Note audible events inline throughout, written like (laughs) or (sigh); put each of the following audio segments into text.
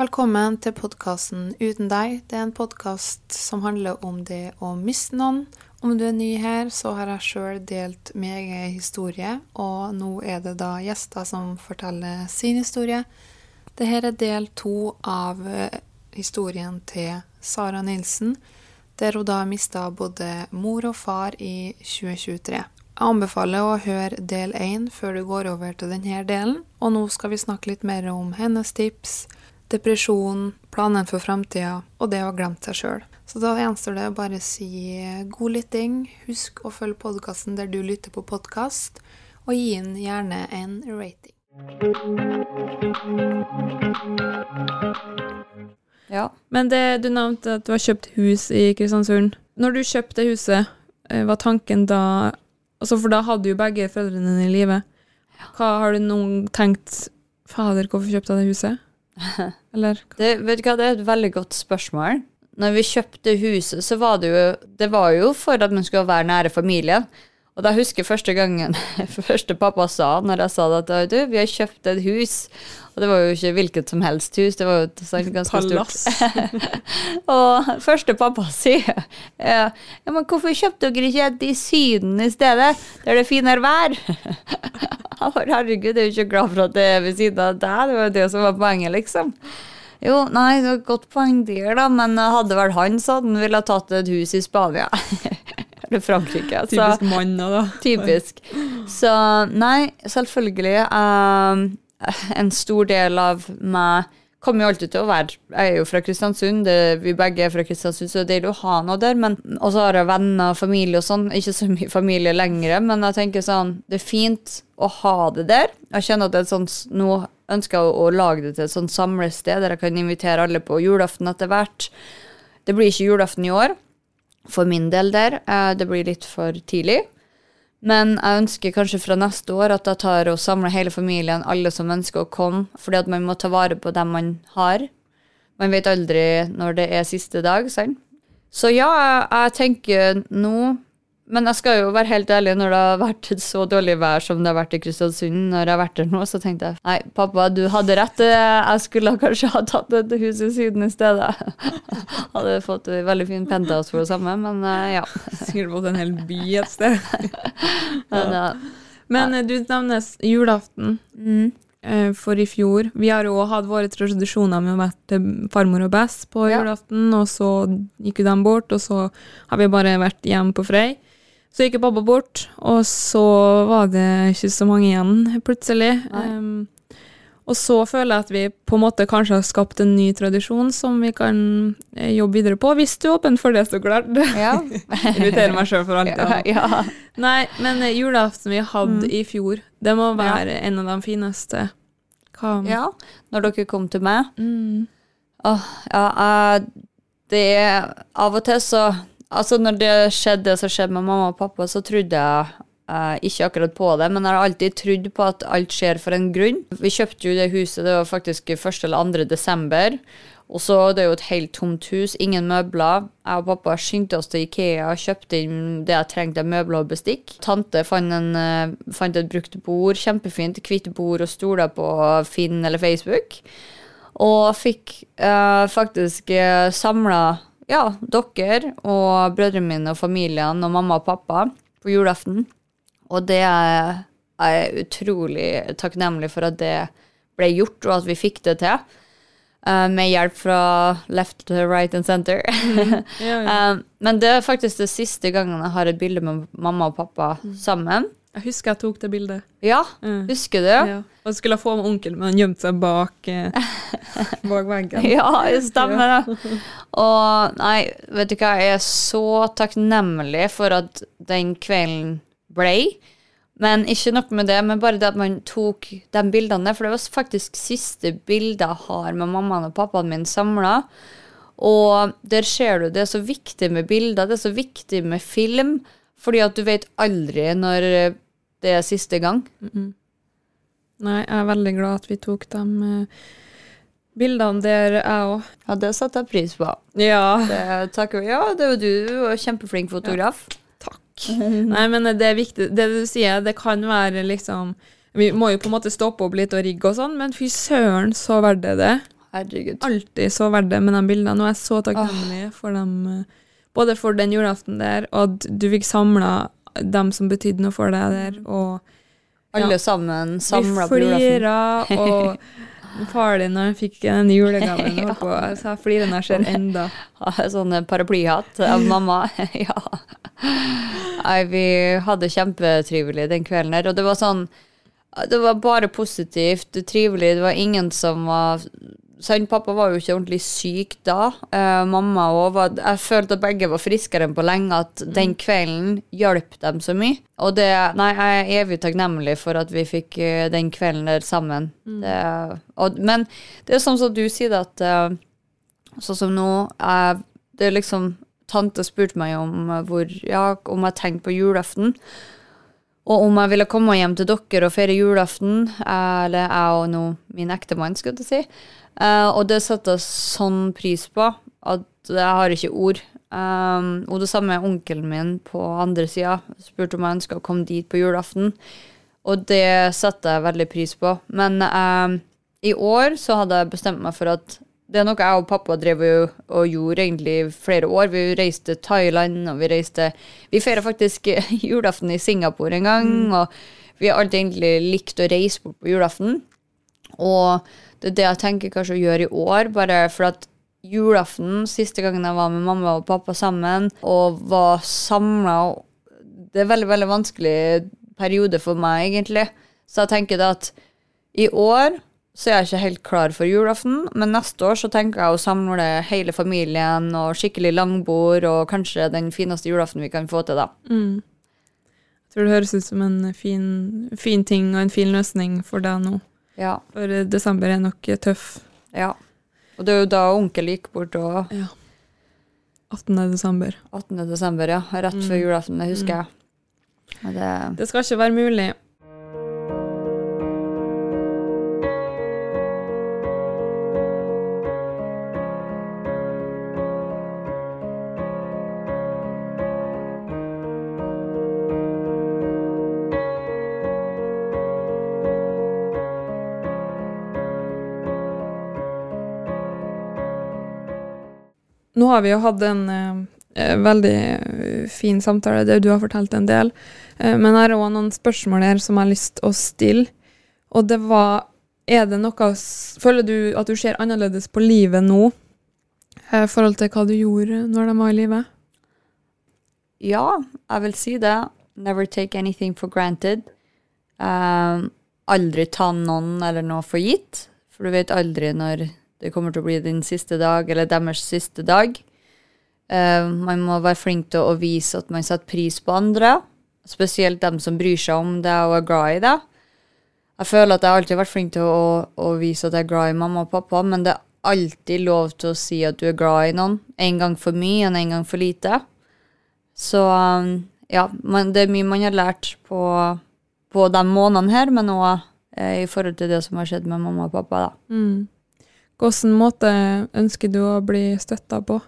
Velkommen til podkasten Uten deg. Det er en podkast som handler om det å miste noen. Om du er ny her, så har jeg sjøl delt min egen historie, og nå er det da gjester som forteller sin historie. Dette er del to av eh, historien til Sara Nilsen, der hun da mista både mor og far i 2023. Jeg anbefaler å høre del én før du går over til denne delen, og nå skal vi snakke litt mer om hennes tips, depresjon, planen for framtida og det å ha glemt seg sjøl. Så da gjenstår det å bare si god lytting. Husk å følge podkasten der du lytter på podkast, og gi den gjerne en rating. Ja. Men det, du nevnte at du har kjøpt hus i Kristiansund. Når du kjøpte huset, eh, var tanken da altså For da hadde jo begge foreldrene dine i live. Hva Har du noen tenkt Fader, hvorfor kjøpte jeg det huset? (laughs) Eller Det, vet du hva, det er et veldig godt spørsmål. Når vi kjøpte huset, så var det jo Det var jo for at man skulle være nære familien. Og da husker jeg første gangen (laughs) første pappa sa når jeg sa at du, vi har kjøpt et hus. Og det var jo ikke hvilket som helst hus, det var jo et sånt ganske Palass. stort. (laughs) og første pappa (laughs) sier ja, men hvorfor kjøpte dere ikke et i Syden i stedet, der det er finere vær? Herregud, jeg er jo ikke glad for at det er ved siden av deg, det var jo det som var poenget, liksom. Jo, nei, det var et godt poeng der, da, men hadde vel han, sånn, ville ha tatt et hus i Spania. Eller Frankrike. så- typisk manner, da. Typisk. Så nei, selvfølgelig. ehm, en stor del av meg kommer jo alltid til å være Jeg er jo fra Kristiansund, det, vi begge er fra Kristiansund, så det er deilig å ha noe der. Men, og så har jeg venner og familie og sånn. Ikke så mye familie lenger, men jeg tenker sånn Det er fint å ha det der. Jeg kjenner at det er sånn Nå ønsker jeg å, å lage det til et sånt samlested der jeg kan invitere alle på julaften etter hvert. Det blir ikke julaften i år, for min del der. Eh, Det blir litt for tidlig. Men jeg ønsker kanskje fra neste år at jeg tar og samler hele familien, alle som ønsker å komme, fordi at man må ta vare på dem man har. Man vet aldri når det er siste dag, sant? Så ja, jeg, tenker nå Men jeg skal jo være helt ærlig, når det har vært et så dårlig vær som det har vært i Kristiansund, når jeg har vært der nå, så tenkte jeg nei, pappa, du hadde rett. Jeg skulle kanskje ha tatt dette huset i Syden i stedet. (laughs) Hadde fått en veldig fin penthouse for det samme, men eh, ja. (laughs) Sikkert fått en hel by et sted. (laughs) Men, ja. Men eh, du nevner julaften Mm. eh, for i fjor. Vi har jo hatt våre tradisjoner med å være farmor og best på Ja. julaften, og så gikk jo de bort, og så har vi bare vært hjemme på Frei. Så gikk pappa bort, og så var det ikke så mange igjen plutselig. Um, og så føler jeg at vi på en måte kanskje har skapt en ny tradisjon som vi kan eh, jobbe videre på, hvis du er åpen for det, så klart. Ja. (laughs) Inviterer meg sjøl for alt. ja, (laughs) ja. Nei, men eh, julaften vi hadde Mm. i fjor, det må være en av de fineste. Hva? ja. Når dere kom til meg Mm. Åh, ja, det er Av og til så Altså, når det skjedde som skjedde med mamma og pappa, så trodde jeg Uh, ikke akkurat på det, men jeg har alltid trodd på at alt skjer for en grunn. Vi kjøpte jo det huset, det var faktisk 1. eller 2. desember. Og så det er jo et helt tomt hus, ingen møbler. Jeg og pappa skyndte oss til Ikea og kjøpte inn det jeg trengte av møbler og bestikk. Tante fant, en, uh, fant et brukt bord, kjempefint, hvitt bord og stoler på Finn eller Facebook. Og fikk uh, faktisk uh, samla ja, dere og brødrene mine og familien og mamma og pappa på julaften. Og det er jeg utrolig takknemlig for at det ble gjort, og at vi fikk det til. eh, med hjelp fra left to right and center. (laughs) Ja, ja. Eh, men det er faktisk det siste gangen jeg har et bilde med mamma og pappa sammen. Jeg husker jeg tok det bildet. Ja, Mm. husker du? Ja. Og skulle få med onkelen, men han gjemte seg bak, eh, bak veggen. (laughs) Ja, det stemmer det. Og nei, vet du hva, jeg er så takknemlig for at den kvelden ble. Men ikke nok med det, men bare det at man tok de bildene. For det var faktisk siste bildet jeg har med mammaen og pappaen min samla. Og der ser du det er så viktig med bilder, det er så viktig med film. Fordi at du vet aldri når det er siste gang. Nei, jeg er veldig glad at vi tok de eh, bildene der, jeg òg. Ja, det setter jeg pris på. Ja. Det takk, Ja, det jo du, du kjempeflink fotograf. Takk. Nei, men det er viktig. Det du sier, det kan være liksom Vi må jo på en måte stoppe opp litt og rigge og sånn, men fy søren, så verdt det det. Herregud. Alltid så verdt det med de bildene. Og jeg er så takknemlig for dem, eh, både for den julaften der, og at du fikk samla dem som betydde noe for deg der, og Alle sammen vi samla på julaften. flira, og (laughs) far din når han fikk den julegaven, (laughs) ja. på, så jeg flirer når jeg ser (laughs) enda. Sånn paraplyhatt av mamma. ja. Nei, vi hadde kjempetrivelig den kvelden her, og det var sånn Det var bare positivt, trivelig. Det var ingen som var Sant, pappa var jo ikke ordentlig syk da. Uh, mamma òg var Jeg følte at begge var friskere enn på lenge, at den kvelden hjalp dem så mye. Og det Nei, jeg er evig takknemlig for at vi fikk uh, den kvelden der sammen. Det, og, men det er sånn som du sier det, at eh, Sånn som nå jeg, Det er liksom Tante spurte meg om hvor Ja, om jeg tenkte på julaften. Og om jeg ville komme hjem til dere og feire julaften. Eller jeg og nå min ektemann, skulle jeg si. Uh, og det setter jeg sånn pris på at jeg har ikke ord. Um, og det samme er onkelen min på andre sida. Spurte om jeg ønska å komme dit på julaften. Og det setter jeg veldig pris på. Men um, i år så hadde jeg bestemt meg for at det er noe jeg og pappa drev og, gjorde egentlig i flere år. Vi reiste til Thailand, og vi reiste Vi feira faktisk (laughs) julaften i Singapore en gang, og vi har alltid egentlig likt å reise bort på julaften. Og det er det jeg tenker kanskje å gjøre i år, bare for at julaften, siste gangen jeg var med mamma og pappa sammen, og var samla Det er veldig, veldig vanskelig periode for meg, egentlig. Så jeg tenker da at i år så er jeg ikke helt klar for julaften, men neste år så tenker jeg å samle hele familien og skikkelig langbord, og kanskje den fineste julaften vi kan få til, da. Jeg tror det høres ut som en fin, fin ting og en fin løsning for deg nå. Ja. For eh, desember er nok eh, tøff. ja. Og det er jo da onkel gikk bort og 18. desember. 18. desember, ja. Rett før julaften, det husker jeg. Det, Det skal ikke være mulig. Har vi jo hatt en eh, eh, veldig eh, fin samtale der du har fortalt en del. Eh, men jeg har òg noen spørsmål her som jeg har lyst til å stille. Og det var Er det noe Føler du at du ser annerledes på livet nå eh, i forhold til hva du gjorde når de var i live? ja, jeg vil si det. Never take anything for granted. Um, aldri ta noen eller noe for gitt, for du vet aldri når det kommer til å bli din siste dag, eller deres siste dag. Uh, man må være flink til å vise at man setter pris på andre, spesielt dem som bryr seg om deg og er glad i deg. Jeg føler at jeg alltid har vært flink til å, å vise at jeg er glad i mamma og pappa, men det er alltid lov til å si at du er glad i noen. En gang for mye og en gang for lite. Så um, ja, man, det er mye man har lært på, på de månedene her, men òg eh, i forhold til det som har skjedd med mamma og pappa. da. Mm. Hvilken måte ønsker du å bli støtta på?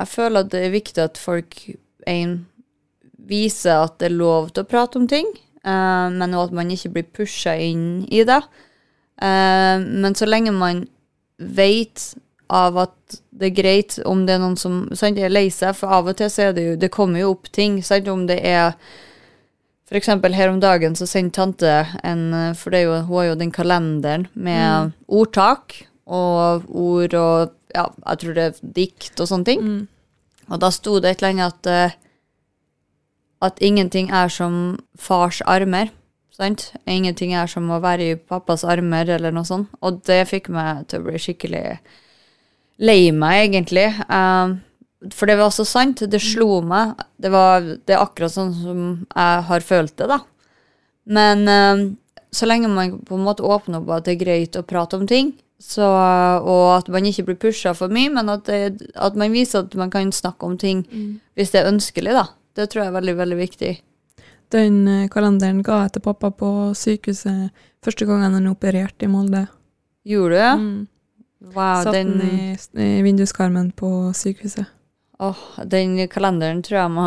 Jeg føler at det er viktig at folk en, viser at det er lov til å prate om ting, uh, men også at man ikke blir pusha inn i det. Uh, men så lenge man vet av at det er greit om det er noen som sant, er lei seg, for av og til så er det jo Det kommer jo opp ting, sant, om det er For eksempel her om dagen så sendte tante en For det jo, hun har jo den kalenderen med ordtak og ord og ja, jeg tror det er dikt og sånne ting. Og da sto det et eller annet at eh, at ingenting er som fars armer. Sant? Ingenting er som å være i pappas armer, eller noe sånt. Og det fikk meg til å bli skikkelig lei meg, egentlig. Eh, for det var så sant. Det slo meg. Det, var, det er akkurat sånn som jeg har følt det, da. Men eh, så lenge man på en måte åpner opp at det er greit å prate om ting, så, og at man ikke blir pusha for mye, men at, det, at man viser at man kan snakke om ting hvis det er ønskelig, da. Det tror jeg er veldig, veldig viktig. Den eh, kalenderen ga jeg til pappa på sykehuset første gangen han opererte i Molde. Gjorde du? Mm. Wow, Satt den, den i, i vinduskarmen på sykehuset. Åh, den kalenderen tror jeg må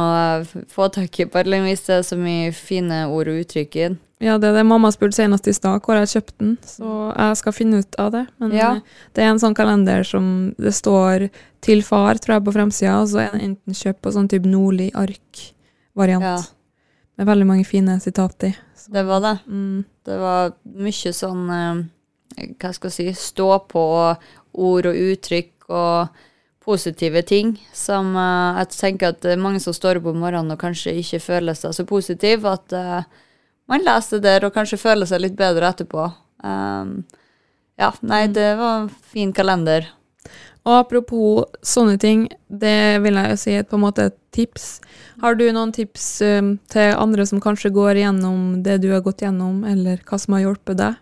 få tak i på et eller annet vis. Det er så mye fine ord og uttrykk i den. Ja, det er det mamma spurte senest i stad, hvor jeg kjøpte den, så jeg skal finne ut av det. Men Ja. eh, det er en sånn kalender som det står 'til far', tror jeg, på fremsida, og så er det enten kjøpt på sånn type nordlig ark-variant. Ja. Det er veldig mange fine sitat i. Så, Det var det. mm, Det var mye sånn eh, Hva skal jeg si Stå på ord og uttrykk og positive ting som uh, jeg tenker at det er mange som står opp om morgenen og kanskje ikke føler seg så positiv, at uh, man leser der og kanskje føler seg litt bedre etterpå. Um, ja, nei, det var en fin kalender. Og apropos sånne ting, det vil jeg jo si er på en måte et tips. Har du noen tips um, til andre som kanskje går gjennom det du har gått gjennom, eller hva som har hjulpet deg?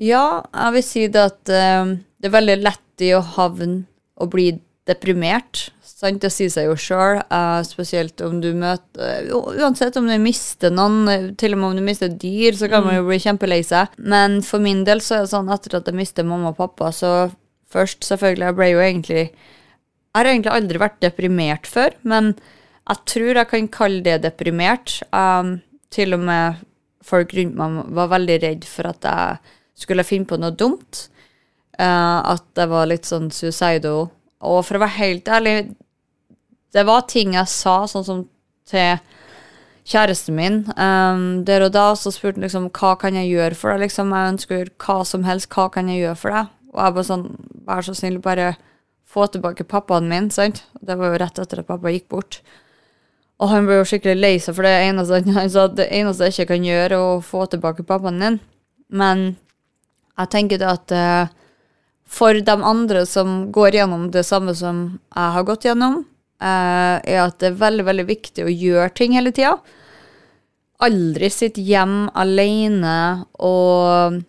Ja, jeg vil si det at um, det er veldig lett i å havne og bli deprimert. Sant? Det sier seg jo sjøl, spesielt om du møter uh, Uansett om du mister noen, eh, til og med om du mister dyr, så kan man jo bli kjempelei seg. Men for min del så er det sånn etter at jeg mister mamma og pappa, så først selvfølgelig Jeg ble jo egentlig Jeg har egentlig aldri vært deprimert før, men jeg tror jeg kan kalle det deprimert. Um, til og med folk rundt meg var veldig redd for at jeg skulle finne på noe dumt. Eh, at jeg var litt sånn suicidal. Og for å være helt ærlig, det var ting jeg sa, sånn som til kjæresten min. Um, der og da så spurte han liksom hva kan jeg gjøre for deg. Liksom, jeg ønsker hva som helst. Hva kan jeg gjøre for deg? Og jeg bare sånn, vær så snill, bare få tilbake pappaen min. sant? Det var jo rett etter at pappa gikk bort. Og han ble jo skikkelig lei seg for det eneste han (laughs) sa det eneste jeg ikke kan gjøre, er å få tilbake pappaen din. Men jeg tenker det at eh, for de andre som går gjennom det samme som jeg har gått gjennom, eh, er at det er veldig, veldig viktig å gjøre ting hele tida. Aldri sitte hjem alene og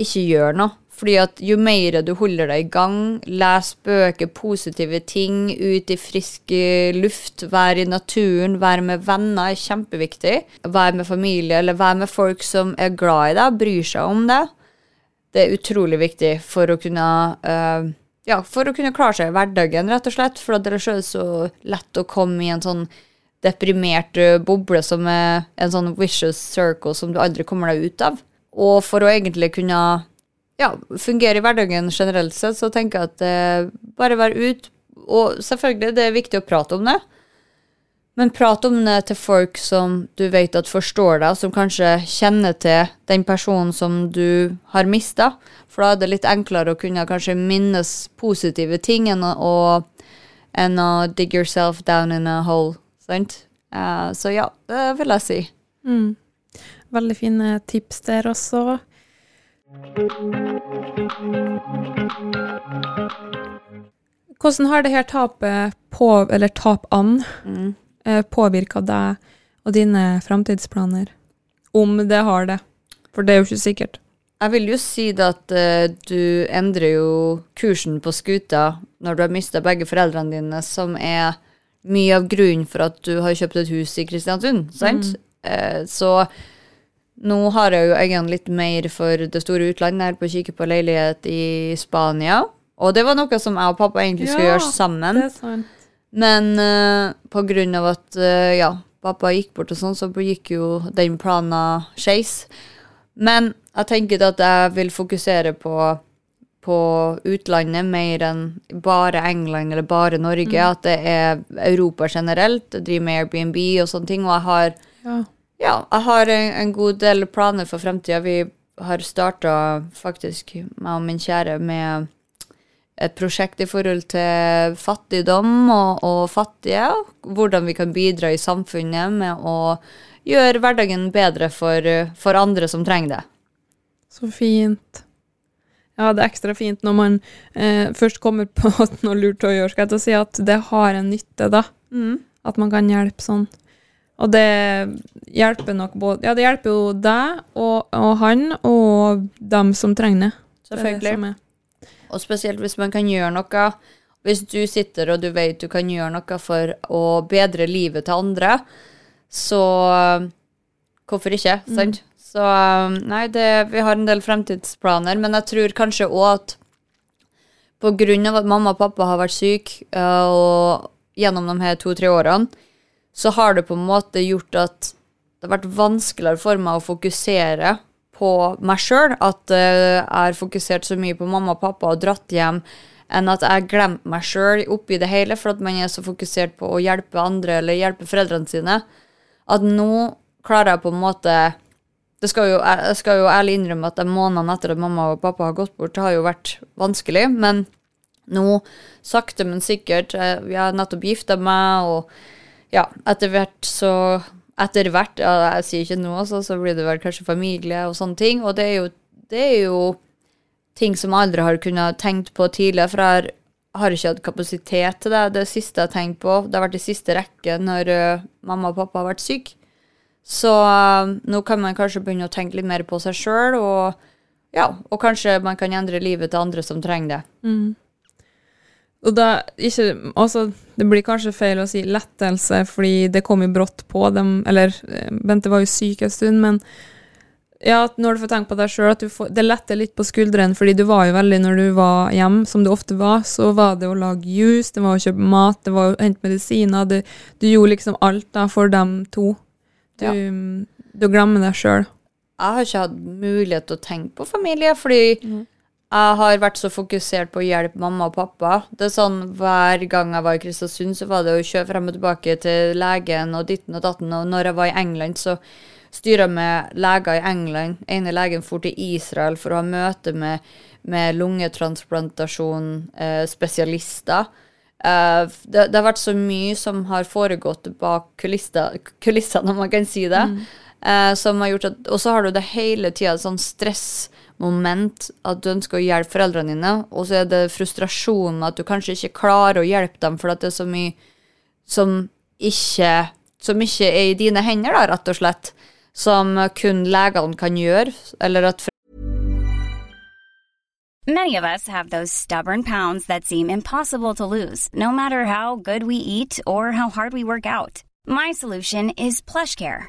ikke gjøre noe. Fordi at jo mer du holder deg i gang, les bøker, positive ting, ut i frisk luft, vær i naturen, vær med venner er kjempeviktig. Vær med familie, eller vær med folk som er glad i deg, bryr seg om deg. Det er utrolig viktig for å kunne uh, ja, for å kunne klare seg i hverdagen, rett og slett. For ellers er det så lett å komme i en sånn deprimert eh, boble som er en sånn vicious circle som du aldri kommer deg ut av. Og for å egentlig kunne ja, fungere i hverdagen generelt sett, så tenker jeg at eh, bare vær ut. Og selvfølgelig, det er viktig å prate om det. Men prat om det til folk som du vet at forstår deg, som kanskje kjenner til den personen som du har mista. For da er det litt enklere å kunne kanskje minnes positive ting enn å, enn å dig yourself down in a hole. Sant? Uh, så ja, det vil jeg si. Mm. Veldig fine tips der også. Hvordan har det her tapet på, eller tapene Mm. Eh, påvirka deg og dine framtidsplaner? Om det har det. For det er jo ikke sikkert. Jeg vil jo si at uh, du endrer jo kursen på skuta når du har mista begge foreldrene dine, som er mye av grunnen for at du har kjøpt et hus i Kristiansund, sant? Eh, så nå har jeg jo øynene litt mer for det store utlandet her på å kikke på leilighet i Spania. Og det var noe som jeg og pappa egentlig skulle Ja, gjøre sammen. Det er sant. Men uh, på grunn av at uh, ja, pappa gikk bort og sånn, så gikk jo den planen skeis. Men jeg tenker at jeg vil fokusere på, på utlandet mer enn bare England eller bare Norge. At det er Europa generelt. Jeg driver med Airbnb og sånne ting. Og jeg har Ja. Ja, jeg har en, en god del planer for fremtida. Vi har starta faktisk, meg og min kjære, med et prosjekt i forhold til fattigdom og, og fattige. Hvordan vi kan bidra i samfunnet med å gjøre hverdagen bedre for, for andre som trenger det. Så fint. Ja, det er ekstra fint når man eh, først kommer på (laughs) noe lurt å gjøre, skal jeg til å si at det har en nytte, da. At man kan hjelpe sånn. Og det hjelper nok både Ja, det hjelper jo deg og, og han og dem som trenger det. Det er det som er. Og spesielt hvis man kan gjøre noe Hvis du sitter og du vet du kan gjøre noe for å bedre livet til andre, så øh, hvorfor ikke, sant? Så øh, nei, det, vi har en del fremtidsplaner, men jeg tror kanskje òg at på grunn av at mamma og pappa har vært syke øh, og gjennom de her to-tre årene, så har det på en måte gjort at det har vært vanskeligere for meg å fokusere på meg sjøl. At eh, jeg har fokusert så mye på mamma og pappa og dratt hjem, enn at jeg glemte meg sjøl oppi det hele, for at man er så fokusert på å hjelpe andre eller hjelpe foreldrene sine. At nå klarer jeg på en måte det skal jo, Jeg skal jo ærlig innrømme at de månedene etter at mamma og pappa har gått bort, har jo vært vanskelig, men nå, sakte, men sikkert eh, Vi har nettopp gifta meg, og ja, etter hvert så Etter hvert, jeg sier ikke nå, altså, så blir det vel kanskje familie og sånne ting. Og det er jo, det er jo ting som jeg aldri har kunnet tenkt på tidligere, for jeg har, har ikke hatt kapasitet til det. Det siste jeg har tenkt på, det har vært i siste rekke når uh, mamma og pappa har vært syke. Så uh, nå kan man kanskje begynne å tenke litt mer på seg sjøl, og, ja, og kanskje man kan endre livet til andre som trenger det. Og da, ikke, også, det blir kanskje feil å si lettelse, fordi det kom jo brått på dem, eller eh, Bente var jo syk en stund, men ja, når du får tenke på deg sjøl, at du får, det letter litt på skuldrene, fordi du var jo veldig, når du var hjemme, som du ofte var, så var det å lage juice, det var å kjøpe mat, det var å hente medisiner, det, du gjorde liksom alt da for dem to. Du, Ja. du glemmer deg sjøl. Jeg har ikke hatt mulighet til å tenke på familie, fordi jeg har vært så fokusert på å hjelpe mamma og pappa. Det er sånn Hver gang jeg var i Kristiansund, så var det å kjøre frem og tilbake til legen og ditten og datten. Og når jeg var i England, så styra med leger i England. ene legen for til Israel for å ha møte med, med lungetransplantasjon-spesialister. Eh, det, det har vært så mye som har foregått bak kulissene, om man kan si det. eh, som har gjort at, Og så har du det hele tida sånn sånn stressmoment at du ønsker å hjelpe foreldrene dine, og så er det frustrasjonen at du kanskje ikke klarer å hjelpe dem, for det er så mye som ikke, som ikke er i dine hender, da, rett og slett. Som kun legene kan gjøre, eller at Many of us have those stubborn pounds that seem impossible to lose, no matter how good we eat or how hard we work out. My solution is PlushCare.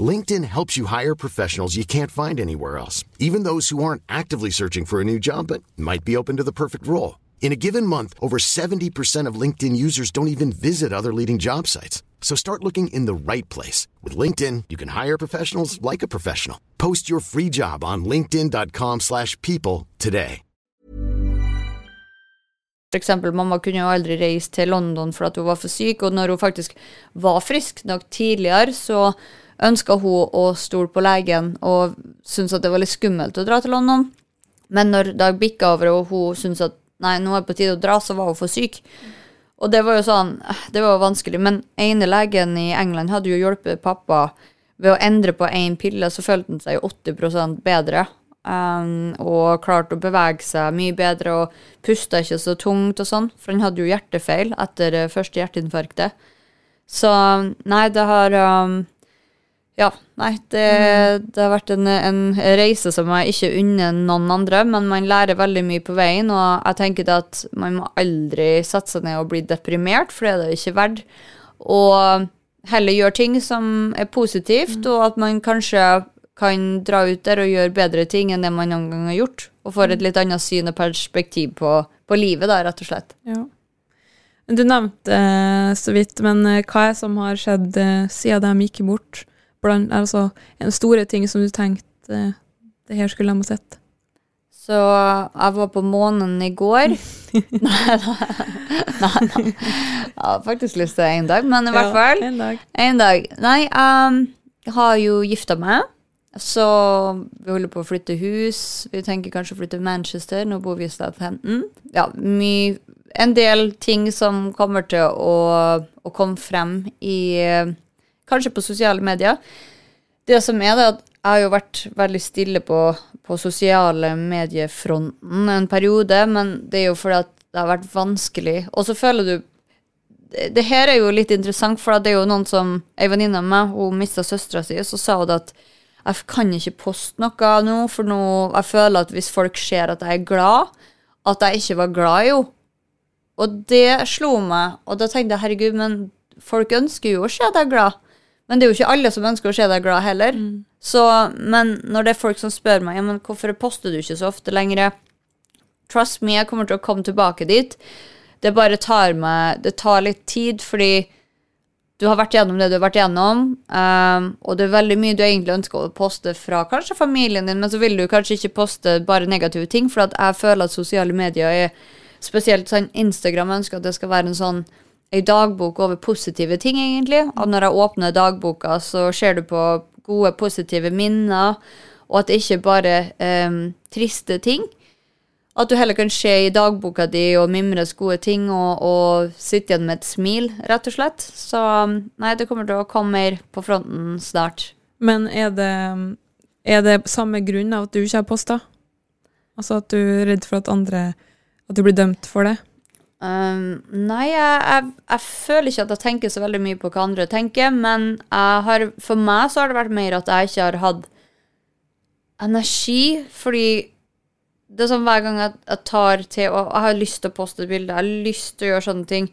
LinkedIn helps you hire professionals you can't find anywhere else, even those who aren't actively searching for a new job but might be open to the perfect role. In a given month, over 70% of LinkedIn users don't even visit other leading job sites. So start looking in the right place. With LinkedIn, you can hire professionals like a professional. Post your free job on linkedin.com/people slash people today. For eksempel, mamma kunne jo aldri reise til London for at hun var for syk, og når hun faktisk var frisk nok tidligere, så ønska hun å stole på legen og syntes at det var litt skummelt å dra til London. Men når Dag bikka over og hun syntes at nei, nå er det på tide å dra, så var hun for syk. Og det var jo sånn, det var vanskelig. Men ene legen i England hadde jo hjulpet pappa ved å endre på én pille, så følte han seg jo 80 bedre. Um, og klarte å bevege seg mye bedre og pusta ikke så tungt og sånn, for han hadde jo hjertefeil etter første hjerteinfarktet. Så nei, det har um, Ja, nei, det, det har vært en, en reise som jeg ikke unner noen andre, men man lærer veldig mye på veien, og jeg tenker det at man må aldri sette seg ned og bli deprimert, for det er det ikke verdt. Og heller gjøre ting som er positivt, og at man kanskje kan dra ut der og gjøre bedre ting enn det man noen gang har gjort. Og får et litt annet syn og perspektiv på, på livet, da, rett og slett. Ja. Du nevnte eh, så vidt, men eh, hva er det som har skjedd eh, siden de gikk bort? Blant, altså, en store ting som du tenkte det her skulle de ha sett? Så jeg var på månen i går. (laughs) nei, nei, nei. Jeg har faktisk lyst til en dag, men i hvert fall. Ja, en dag. En dag. Nei, um, jeg har jo gifta meg. Så vi holder på å flytte hus. Vi tenker kanskje å flytte til Manchester. Nå bor vi i Southampton. Ja, En del ting som kommer til å, å komme frem i Kanskje på sosiale medier. Det som er det, at jeg har jo vært veldig stille på, på sosiale mediefronten en periode, men det er jo fordi at det har vært vanskelig. Og så føler du det, det her er jo litt interessant, for det er jo noen som Ei venninne av meg hun mista søstera si, så sa hun at jeg kan ikke poste noe nå, for nå jeg føler at hvis folk ser at jeg er glad, at jeg ikke var glad i henne. Og det slo meg, og da tenkte jeg herregud, men folk ønsker jo å se er glad. Men det er jo ikke alle som ønsker å se deg glad heller. Så, men når det er folk som spør meg ja, men hvorfor poster du ikke så ofte lenger, trust me, jeg kommer til å komme tilbake dit. Det bare tar meg Det tar litt tid, fordi du har vært gjennom det du har vært gjennom, um, og det er veldig mye du egentlig ønsker å poste fra kanskje familien din, men så vil du kanskje ikke poste bare negative ting, for jeg føler at sosiale medier er spesielt sånn Instagram ønsker at det skal være en sånn ei dagbok over positive ting, egentlig. Og når jeg åpner dagboka, så ser du på gode, positive minner, og at det ikke bare um, triste ting. At du heller kan se i dagboka di og mimres gode ting og, og sitte igjen med et smil, rett og slett. Så nei, det kommer til å komme mer på fronten snart. Men er det, er det samme grunn av at du ikke har posta? Altså at du er redd for at andre At du blir dømt for det? Um, nei, jeg, jeg, jeg føler ikke at jeg tenker så veldig mye på hva andre tenker, men har, for meg så har det vært mer at jeg ikke har hatt energi, fordi det er sånn hver gang jeg, jeg tar til og Jeg har lyst til å poste et bilde, jeg har lyst til å gjøre sånne ting.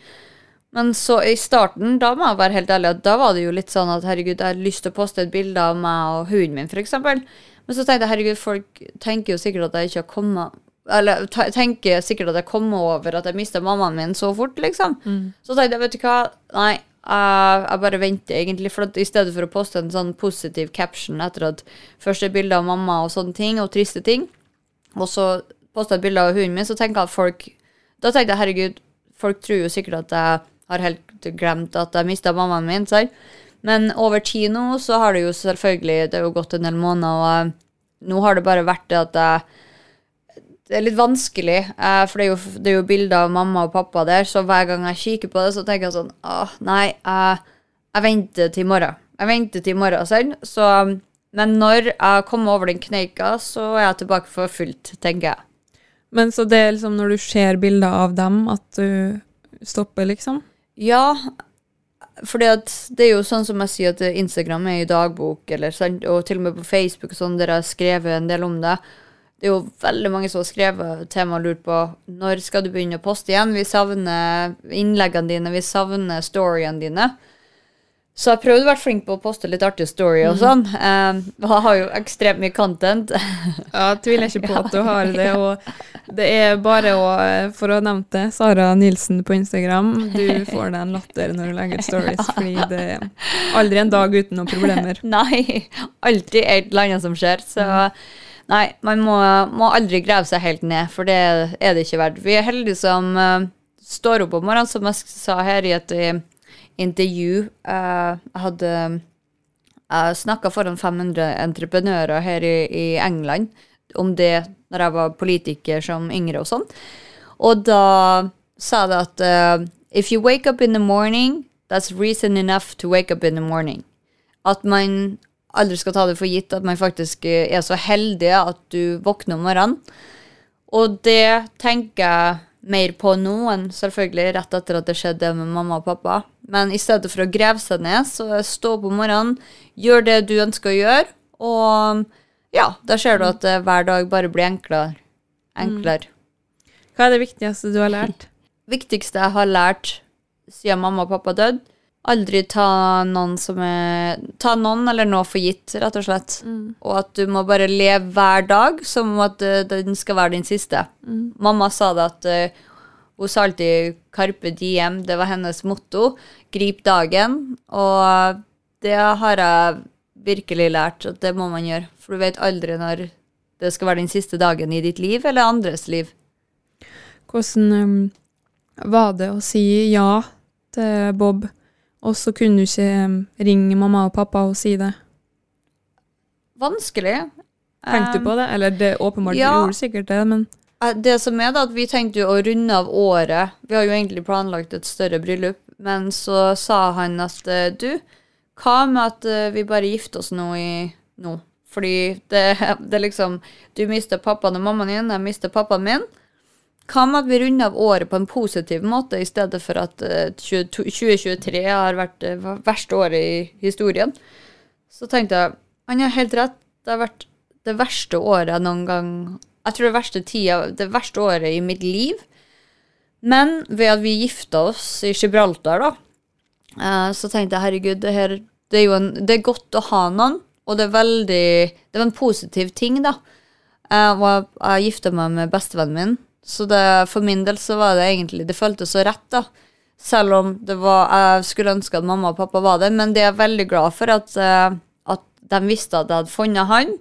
Men så i starten, da må jeg være helt ærlig, da var det jo litt sånn at herregud, jeg har lyst til å poste et bilde av meg og hunden min, f.eks. Men så tenkte jeg herregud, folk tenker jo sikkert at jeg ikke har kommet Eller tenker sikkert at jeg kom over at jeg mista mammaen min så fort, liksom. Så tenkte jeg, vet du hva, nei. Jeg, jeg bare venter, egentlig. For i stedet for å poste en sånn positiv caption etter at først er bilde av mamma og sånne ting, og triste ting, og så posta et bilde av hunden min, så tenker jeg at folk Da tenkte jeg herregud, folk tror jo sikkert at jeg har helt glemt at jeg mista mammaen min. Sant? Men over tid nå så har det jo selvfølgelig Det har jo gått en del måneder, og eh, nå har det bare vært det at jeg det er litt vanskelig, eh, for det er, jo, det er jo bilder av mamma og pappa der, så hver gang jeg kikker på det, så tenker jeg sånn Åh, nei, jeg, jeg venter til i morgen. Jeg venter til i morgen, sant? Så, men når jeg kommer over den kneika, så er jeg tilbake for fullt, tenker jeg. Men så det er liksom når du ser bilder av dem, at du stopper, liksom? Ja, fordi at det er jo sånn som jeg sier at Instagram er i dagbok, eller, og til og med på Facebook og sånn, der jeg har skrevet en del om det. Det er jo veldig mange som har skrevet til meg og lurt på når skal du begynne å poste igjen. Vi savner innleggene dine, vi savner storyene dine. Så jeg prøvde å være flink på å poste litt artige story og sånn. Um, jeg har jo ekstremt mye content. (laughs) Ja, jeg tviler ikke på at du har det. Og det er bare å, for å ha nevnt det, Sara Nilsen på Instagram. Du får deg en latter når du legger ut stories, (laughs) fordi det er aldri en dag uten noen problemer. Nei, alltid et eller annet som skjer. Så nei, man må, må aldri grave seg helt ned, for det er det ikke verdt. Vi er heldige som uh, står opp om morgenen, som jeg sa her i et eh, intervju. uh, jeg hadde uh, snakka foran 500 entreprenører her i, i England om det når jeg var politiker som yngre og sånn. Og da sa det at uh, if you wake up in the morning, that's reason enough to wake up in the morning. At man aldri skal ta det for gitt at man faktisk eh, er så heldig at du våkner om morgenen. Og det tenker jeg mer på nå enn selvfølgelig rett etter at det skjedde med mamma og pappa. Men i stedet for å grave seg ned, så stå opp om morgenen, gjør det du ønsker å gjøre, og ja, da ser du at eh, hver dag bare blir enklere. enklere. Hva er det viktigste du har lært? viktigste jeg har lært siden mamma og pappa døde, aldri ta noen som er Ta noen eller noe for gitt, rett og slett. Og at du må bare leve hver dag som om at eh, den skal være din siste. Mamma sa det at uh, hun sa alltid 'carpe diem', det var hennes motto. Grip dagen. Og det har jeg virkelig lært at det må man gjøre. For du vet aldri når det skal være den siste dagen i ditt liv eller andres liv. Hvordan um, var det å si ja til Bob, og så kunne du ikke ringe mamma og pappa og si det? Vanskelig. Tenkte du på det? Eller det åpenbart ja. gjorde sikkert det, men Eh, Det som er da, at vi tenkte jo å runde av året. Vi har jo egentlig planlagt et større bryllup, men så sa han at eh, du, hva med at eh, vi bare gifter oss nå i nå? Fordi det, (laughs) det liksom Du mister pappaen og mammaen din, jeg mister pappaen min. Hva med at vi runder av året på en positiv måte, i stedet for at eh, 22 2023 har vært det verste året i historien? Så tenkte jeg han har helt rett. Det har vært det verste året noen gang Jeg tror det verste tida, det verste året i mitt liv. Men ved at vi gifta oss i Gibraltar, da, eh, så tenkte jeg herregud, det, her, det er jo en, det er godt å ha noen, og det er veldig Det var en positiv ting, da. Eh, og jeg, jeg gifta meg med bestevennen min, så det, for min del så var det egentlig Det føltes så rett, da. Selv om det var, jeg skulle ønske at mamma og pappa var der, men det er jeg veldig glad for at, eh, at de visste at jeg hadde funnet han.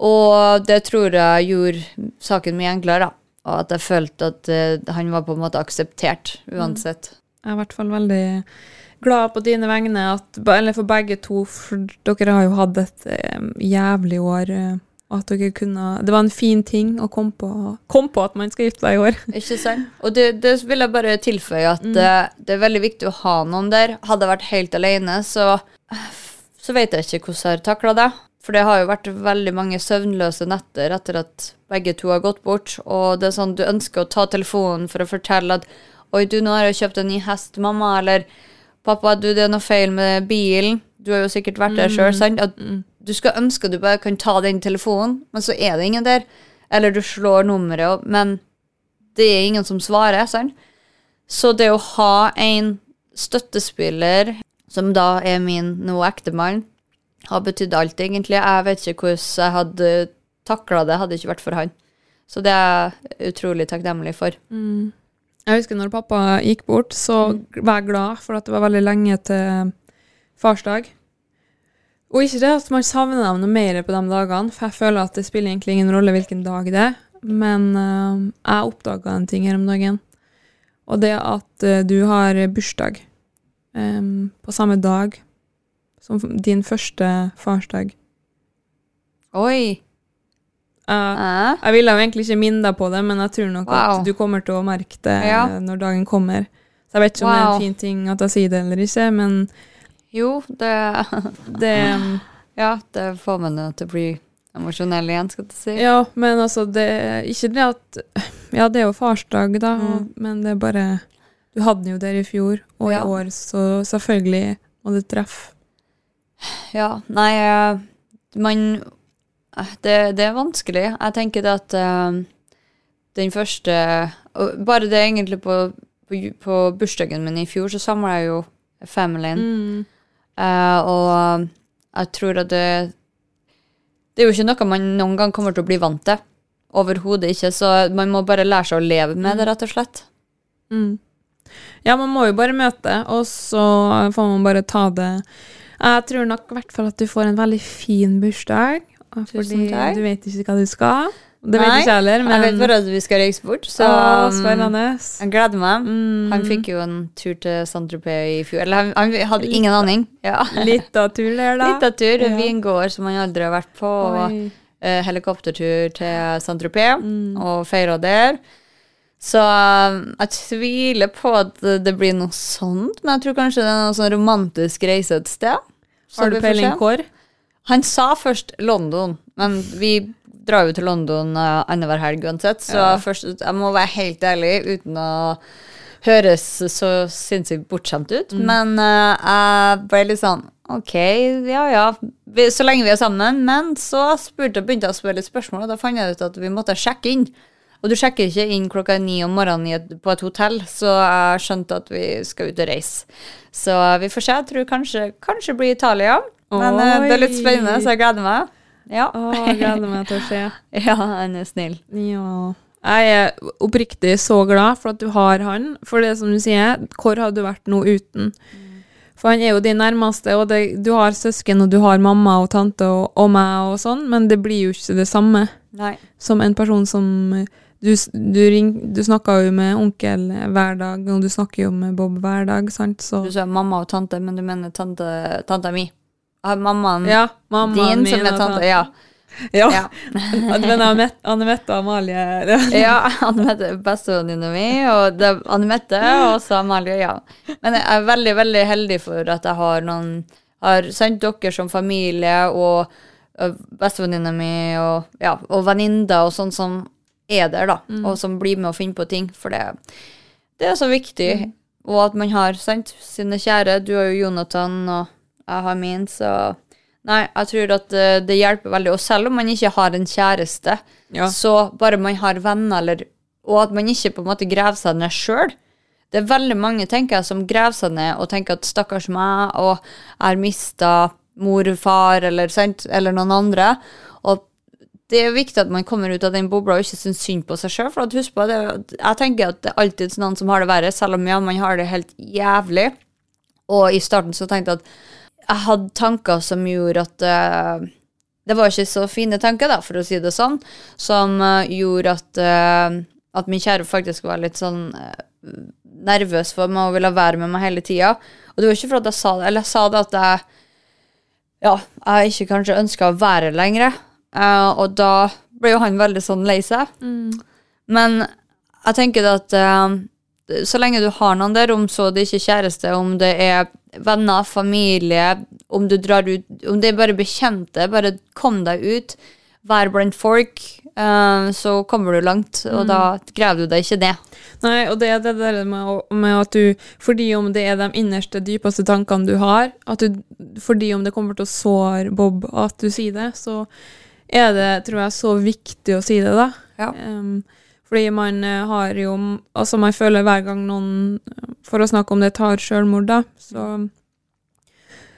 Og det tror jeg gjorde saken mye enklere, da. Og at jeg følte at eh, han var på en måte akseptert uansett. jeg er i hvert fall veldig glad på dine vegne, at, eller for begge to, for dere har jo hatt et jævlig år. At dere kunne Det var en fin ting å komme på, kom på at man skal gifte seg i år. Ikke sant? Og det, det vil jeg bare tilføye at eh, det er veldig viktig å ha noen der. Hadde jeg vært helt alene, så, så vet jeg ikke hvordan jeg har takla det. For det har jo vært veldig mange søvnløse netter etter at begge to har gått bort. Og det er sånn, du ønsker å ta telefonen for å fortelle at Oi, du, nå har jeg kjøpt en ny hest, mamma. Eller pappa, du, det er noe feil med bilen. Du har jo sikkert vært der sjøl, sant? At du skal ønske du bare kan ta den telefonen, men så er det ingen der. Eller du slår nummeret, opp, men det er ingen som svarer, sant? Så det å ha en støttespiller, som da er min nå ektemann, har betydd alt, egentlig. Jeg vet ikke hvordan jeg hadde takla det, hadde det ikke vært for han. Så det er jeg utrolig takknemlig for. Jeg husker når pappa gikk bort, så var jeg glad for at det var veldig lenge til farsdag. Og ikke det at man savner dem noe mer på de dagene, for jeg føler at det spiller egentlig ingen rolle hvilken dag det er. Men uh, jeg oppdaga en ting her om dagen, og det at uh, du har bursdag um, på samme dag som din første farsdag. Oi! Eh? jeg ville jo egentlig ikke minne deg på det, men jeg tror nok Wow. at du kommer til å merke det Ja. når dagen kommer. Så jeg vet ikke om det er en fin ting at jeg sier det eller ikke, men Jo, det det Ja, det får meg til å bli emosjonell igjen, skal du si. Ja, men altså, det er ikke det at Ja, det er jo farsdag, da, og, men det er bare Du hadde den jo der i fjor, og Ja. i år, så selvfølgelig må du treffe. Ja, nei eh, Man eh, det, det er vanskelig. Jeg tenker det at uh, den første Bare det egentlig på, på, på bursdagen min i fjor, så samla jeg jo familien. Eh, og jeg tror at det Det er jo ikke noe man noen gang kommer til å bli vant til. Overhodet ikke. Så man må bare lære seg å leve med det, rett og slett. Mm. Ja, man må jo bare møte, og så får man bare ta det Jeg tror nok i hvert fall at du får en veldig fin bursdag. Fordi du vet ikke hva du skal. Det vet ikke jeg heller, men Jeg vet bare at vi skal reise bort, så um, jeg gleder meg. Mm. Han fikk jo en tur til Saint-Tropez i fjor. Eller han, han hadde ingen aning. Ja. Litt av tur der, da. Litt av tur. Ja. Vingård som han aldri har vært på. Og eh, helikoptertur til Saint-Tropez Mm. og feira der. Så um, jeg tviler på at det blir noe sånt, men jeg tror kanskje det er noe sånn romantisk reise et sted. Så Har du peiling hvor? Han sa først London, men vi drar jo til London uh, annenhver helg uansett, så Ja. først, jeg må være helt ærlig uten å høres så sinnssykt bortskjemt ut. Mm. Men uh, jeg ble litt sånn OK, ja ja, vi, så lenge vi er sammen. Men så spurte, begynte jeg å spørre litt spørsmål, og da fant jeg ut at vi måtte sjekke inn. Og du sjekker ikke inn klokka ni om morgenen et, på et hotell, så jeg skjønte at vi skal ut og reise. Så vi får se. Jeg tror kanskje, kanskje det blir Italia. Men Oi. det er litt spennende, så jeg gleder meg. Ja. Å, jeg gleder meg til å se. (laughs) ja, han er snill. Ja. Jeg er oppriktig så glad for at du har han. For det som du sier, hvor hadde du vært nå uten? For han er jo din nærmeste, og det, du har søsken, og du har mamma og tante og, og meg og sånn, men det blir jo ikke det samme Nei. som en person som Du, du, ring, du snakker jo med onkel hver dag, og du snakker jo med Bob hver dag, sant? Så Du sa mamma og tante, men du mener tante, tante mi. Mammaen Ja, din min som er tante. Ja. Ja. (laughs) ja. Anne- Anne Mette og Amalie (laughs) ja Anne-Mette er bestevenninna mi, og det er Anne-Mette og så Amalie, ja. Men jeg er veldig, veldig heldig for at jeg har noen Har sendt dere som familie og bestevenninna mi og, ja, og venninner og sånn som er der, da. Og som blir med å finne på ting. For det, det er så viktig. Og at man har sendt sine kjære. Du har jo Jonathan, og jeg har min, så Nei, jeg tror at eh, det hjelper veldig. Og selv om man ikke har en kjæreste, Ja. så bare man har venner, eller, og at man ikke på en måte graver seg ned sjøl. Det er veldig mange tenker jeg, som graver seg ned og tenker at stakkars meg, og jeg har mista mor, far eller, sant, eller noen andre. Og det er viktig at man kommer ut av den bobla og ikke syns synd på seg sjøl. For husk på, det, jeg tenker at det er alltid noen som har det verre, selv om ja, man har det helt jævlig. Og i starten så tenkte jeg at jeg hadde tanker som gjorde at uh, Det var ikke så fine tanker, da, for å si det sånn, som uh, gjorde at, uh, at min kjære faktisk var litt sånn nervøs for meg og ville være med meg hele tida. Og det var ikke for at jeg sa det, eller jeg sa det at jeg ja, jeg ikke kanskje ønska å være lenger. Og da ble jo han veldig sånn lei seg. Men jeg tenker at så lenge du har noen der, om så det ikke er kjæreste, om det er venner, familie, om du drar ut, om det er bare bekjente, bare kom deg ut, vær blant folk, uh, så kommer du langt, og da graver du deg ikke ned. Nei, og det er det der med, med at du Fordi om det er de innerste, dypeste tankene du har, at du, fordi om det kommer til å såre Bob at du sier det, så er det, tror jeg, så viktig å si det, da. Ja. Em, fordi man eh, har jo Altså, man føler hver gang noen, for å snakke om det, tar selvmord, da, så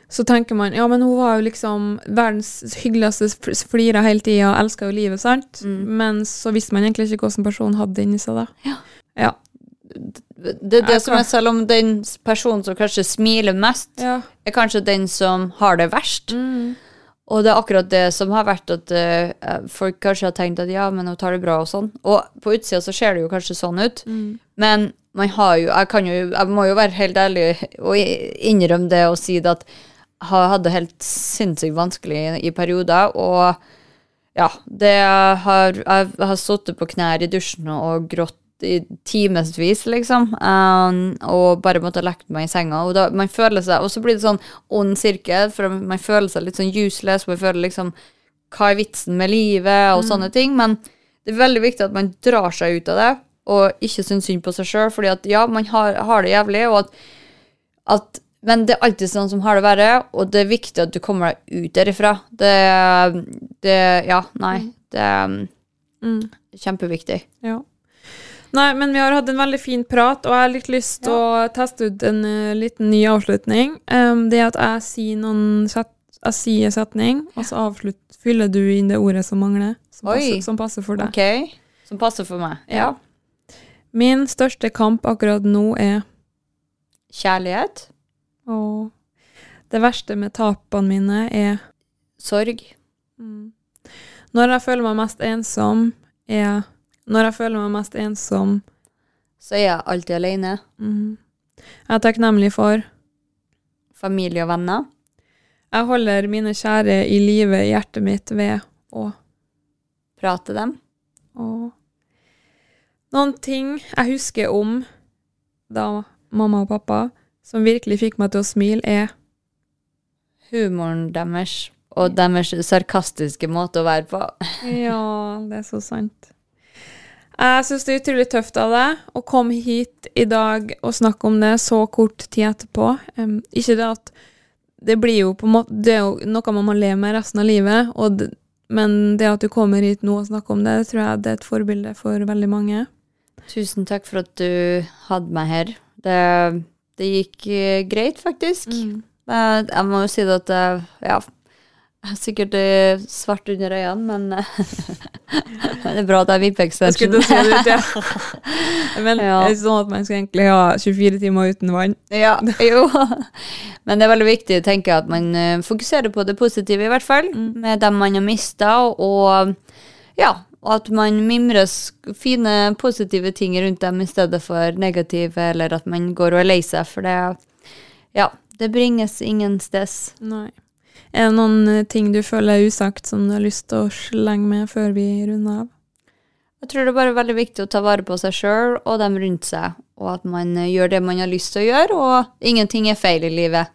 så tenker man ja, men hun var jo liksom verdens hyggeligste, flira hele tida, elska jo livet, sant? Men så visste man egentlig ikke hvordan personen hadde det inni seg da. Ja. ja. Det det Jeg som er, selv om den personen som kanskje smiler mest, Ja. er kanskje den som har det verst. Og det er akkurat det som har vært at uh, folk kanskje har tenkt at ja, men hun tar det bra og sånn. Og på utsida så ser det jo kanskje sånn ut. Men man har jo jeg, kan jo jeg må jo være helt ærlig og innrømme det og si det at jeg det helt sinnssykt vanskelig i, i perioder. Og ja, det har Jeg har sittet på knær i dusjen og grått i timevis, liksom. Um, og bare måtte ha lagt meg i senga. Og, da, man føler seg, og så blir det sånn ond sirkel, for man føler seg litt sånn useless. Man føler liksom Hva er vitsen med livet, og sånne ting. Men det er veldig viktig at man drar seg ut av det, og ikke syns synd på seg sjøl. Fordi at ja, man har, har det jævlig, og at, at men det er alltid sånn som har det verre, og det er viktig at du kommer deg ut derifra. Det, det Ja, nei. Det er kjempeviktig. Ja. Nei, men vi har hatt en veldig fin prat, og jeg har litt lyst til å teste ut en uh, liten ny avslutning. Um, det at jeg sier noen set, jeg sier setning, og så avslutt, fyller du inn det ordet som mangler, som, passer, som passer for deg. OK? Som passer for meg. Ja. Min største kamp akkurat nå er Kjærlighet. Og det verste med tapene mine er Sorg. Når jeg føler meg mest ensom, er Når jeg føler meg mest ensom, Så er jeg alltid alene. mm, jeg er takknemlig for Familie og venner. Jeg holder mine kjære i live i hjertet mitt ved å Prate dem. Og noen ting jeg husker om da mamma og pappa, som virkelig fikk meg til å smile, er Humoren deres og deres sarkastiske måte å være på. (laughs) Ja, det er så sant. Jeg syns det er utrolig tøft av deg å komme hit i dag og snakke om det så kort tid etterpå. Um, ikke det at Det blir jo på en måte Det er jo noe man må leve med resten av livet, det, Men det at du kommer hit nå og snakker om det, tror jeg det er et forbilde for veldig mange. Tusen takk for at du hadde meg her. Det, det gikk eh, greit, faktisk. Mm. Jeg, Jeg må jo si det at jeg, ja, jeg har sikkert eh, svart under øynene, men eh, (laughs) det er bra at jeg er Jeg VIP-extension. til å si det, ja. (laughs) Men Ja. er det sånn at man skal egentlig ha 24 timer uten vann? Ja, (laughs) jo. Men det er veldig viktig tenker jeg, at man eh, fokuserer på det positive, i hvert fall. Med dem man har mista, og ja, at man mimrer fine, positive ting rundt dem i stedet for negative, eller at man går og er lei seg, for det Ja, det bringes ingen sted. Nei. Er det noen eh, ting du føler er usagt som du har lyst til å slenge med før vi runder av? Jeg tror det er bare veldig viktig å ta vare på seg sjøl og dem rundt seg, og at man eh, gjør det man har lyst til å gjøre, og ingenting er feil i livet.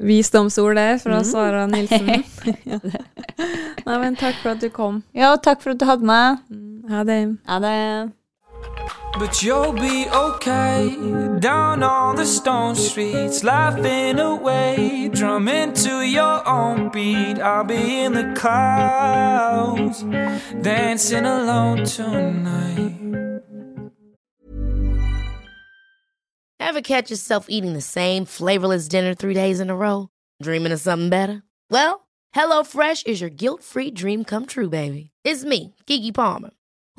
Visdomsord der fra Sara Nilsen. (laughs) ja. Nei, men takk for at du kom. Ja, takk for at du hadde meg. Ha det. Ha det. But you'll be okay down on the stone streets, laughing away, drumming to your own beat. I'll be in the clouds, dancing alone tonight. Ever catch yourself eating the same flavorless dinner three days in a row? Dreaming of something better? Well, HelloFresh is your guilt free dream come true, baby. It's me, Kiki Palmer.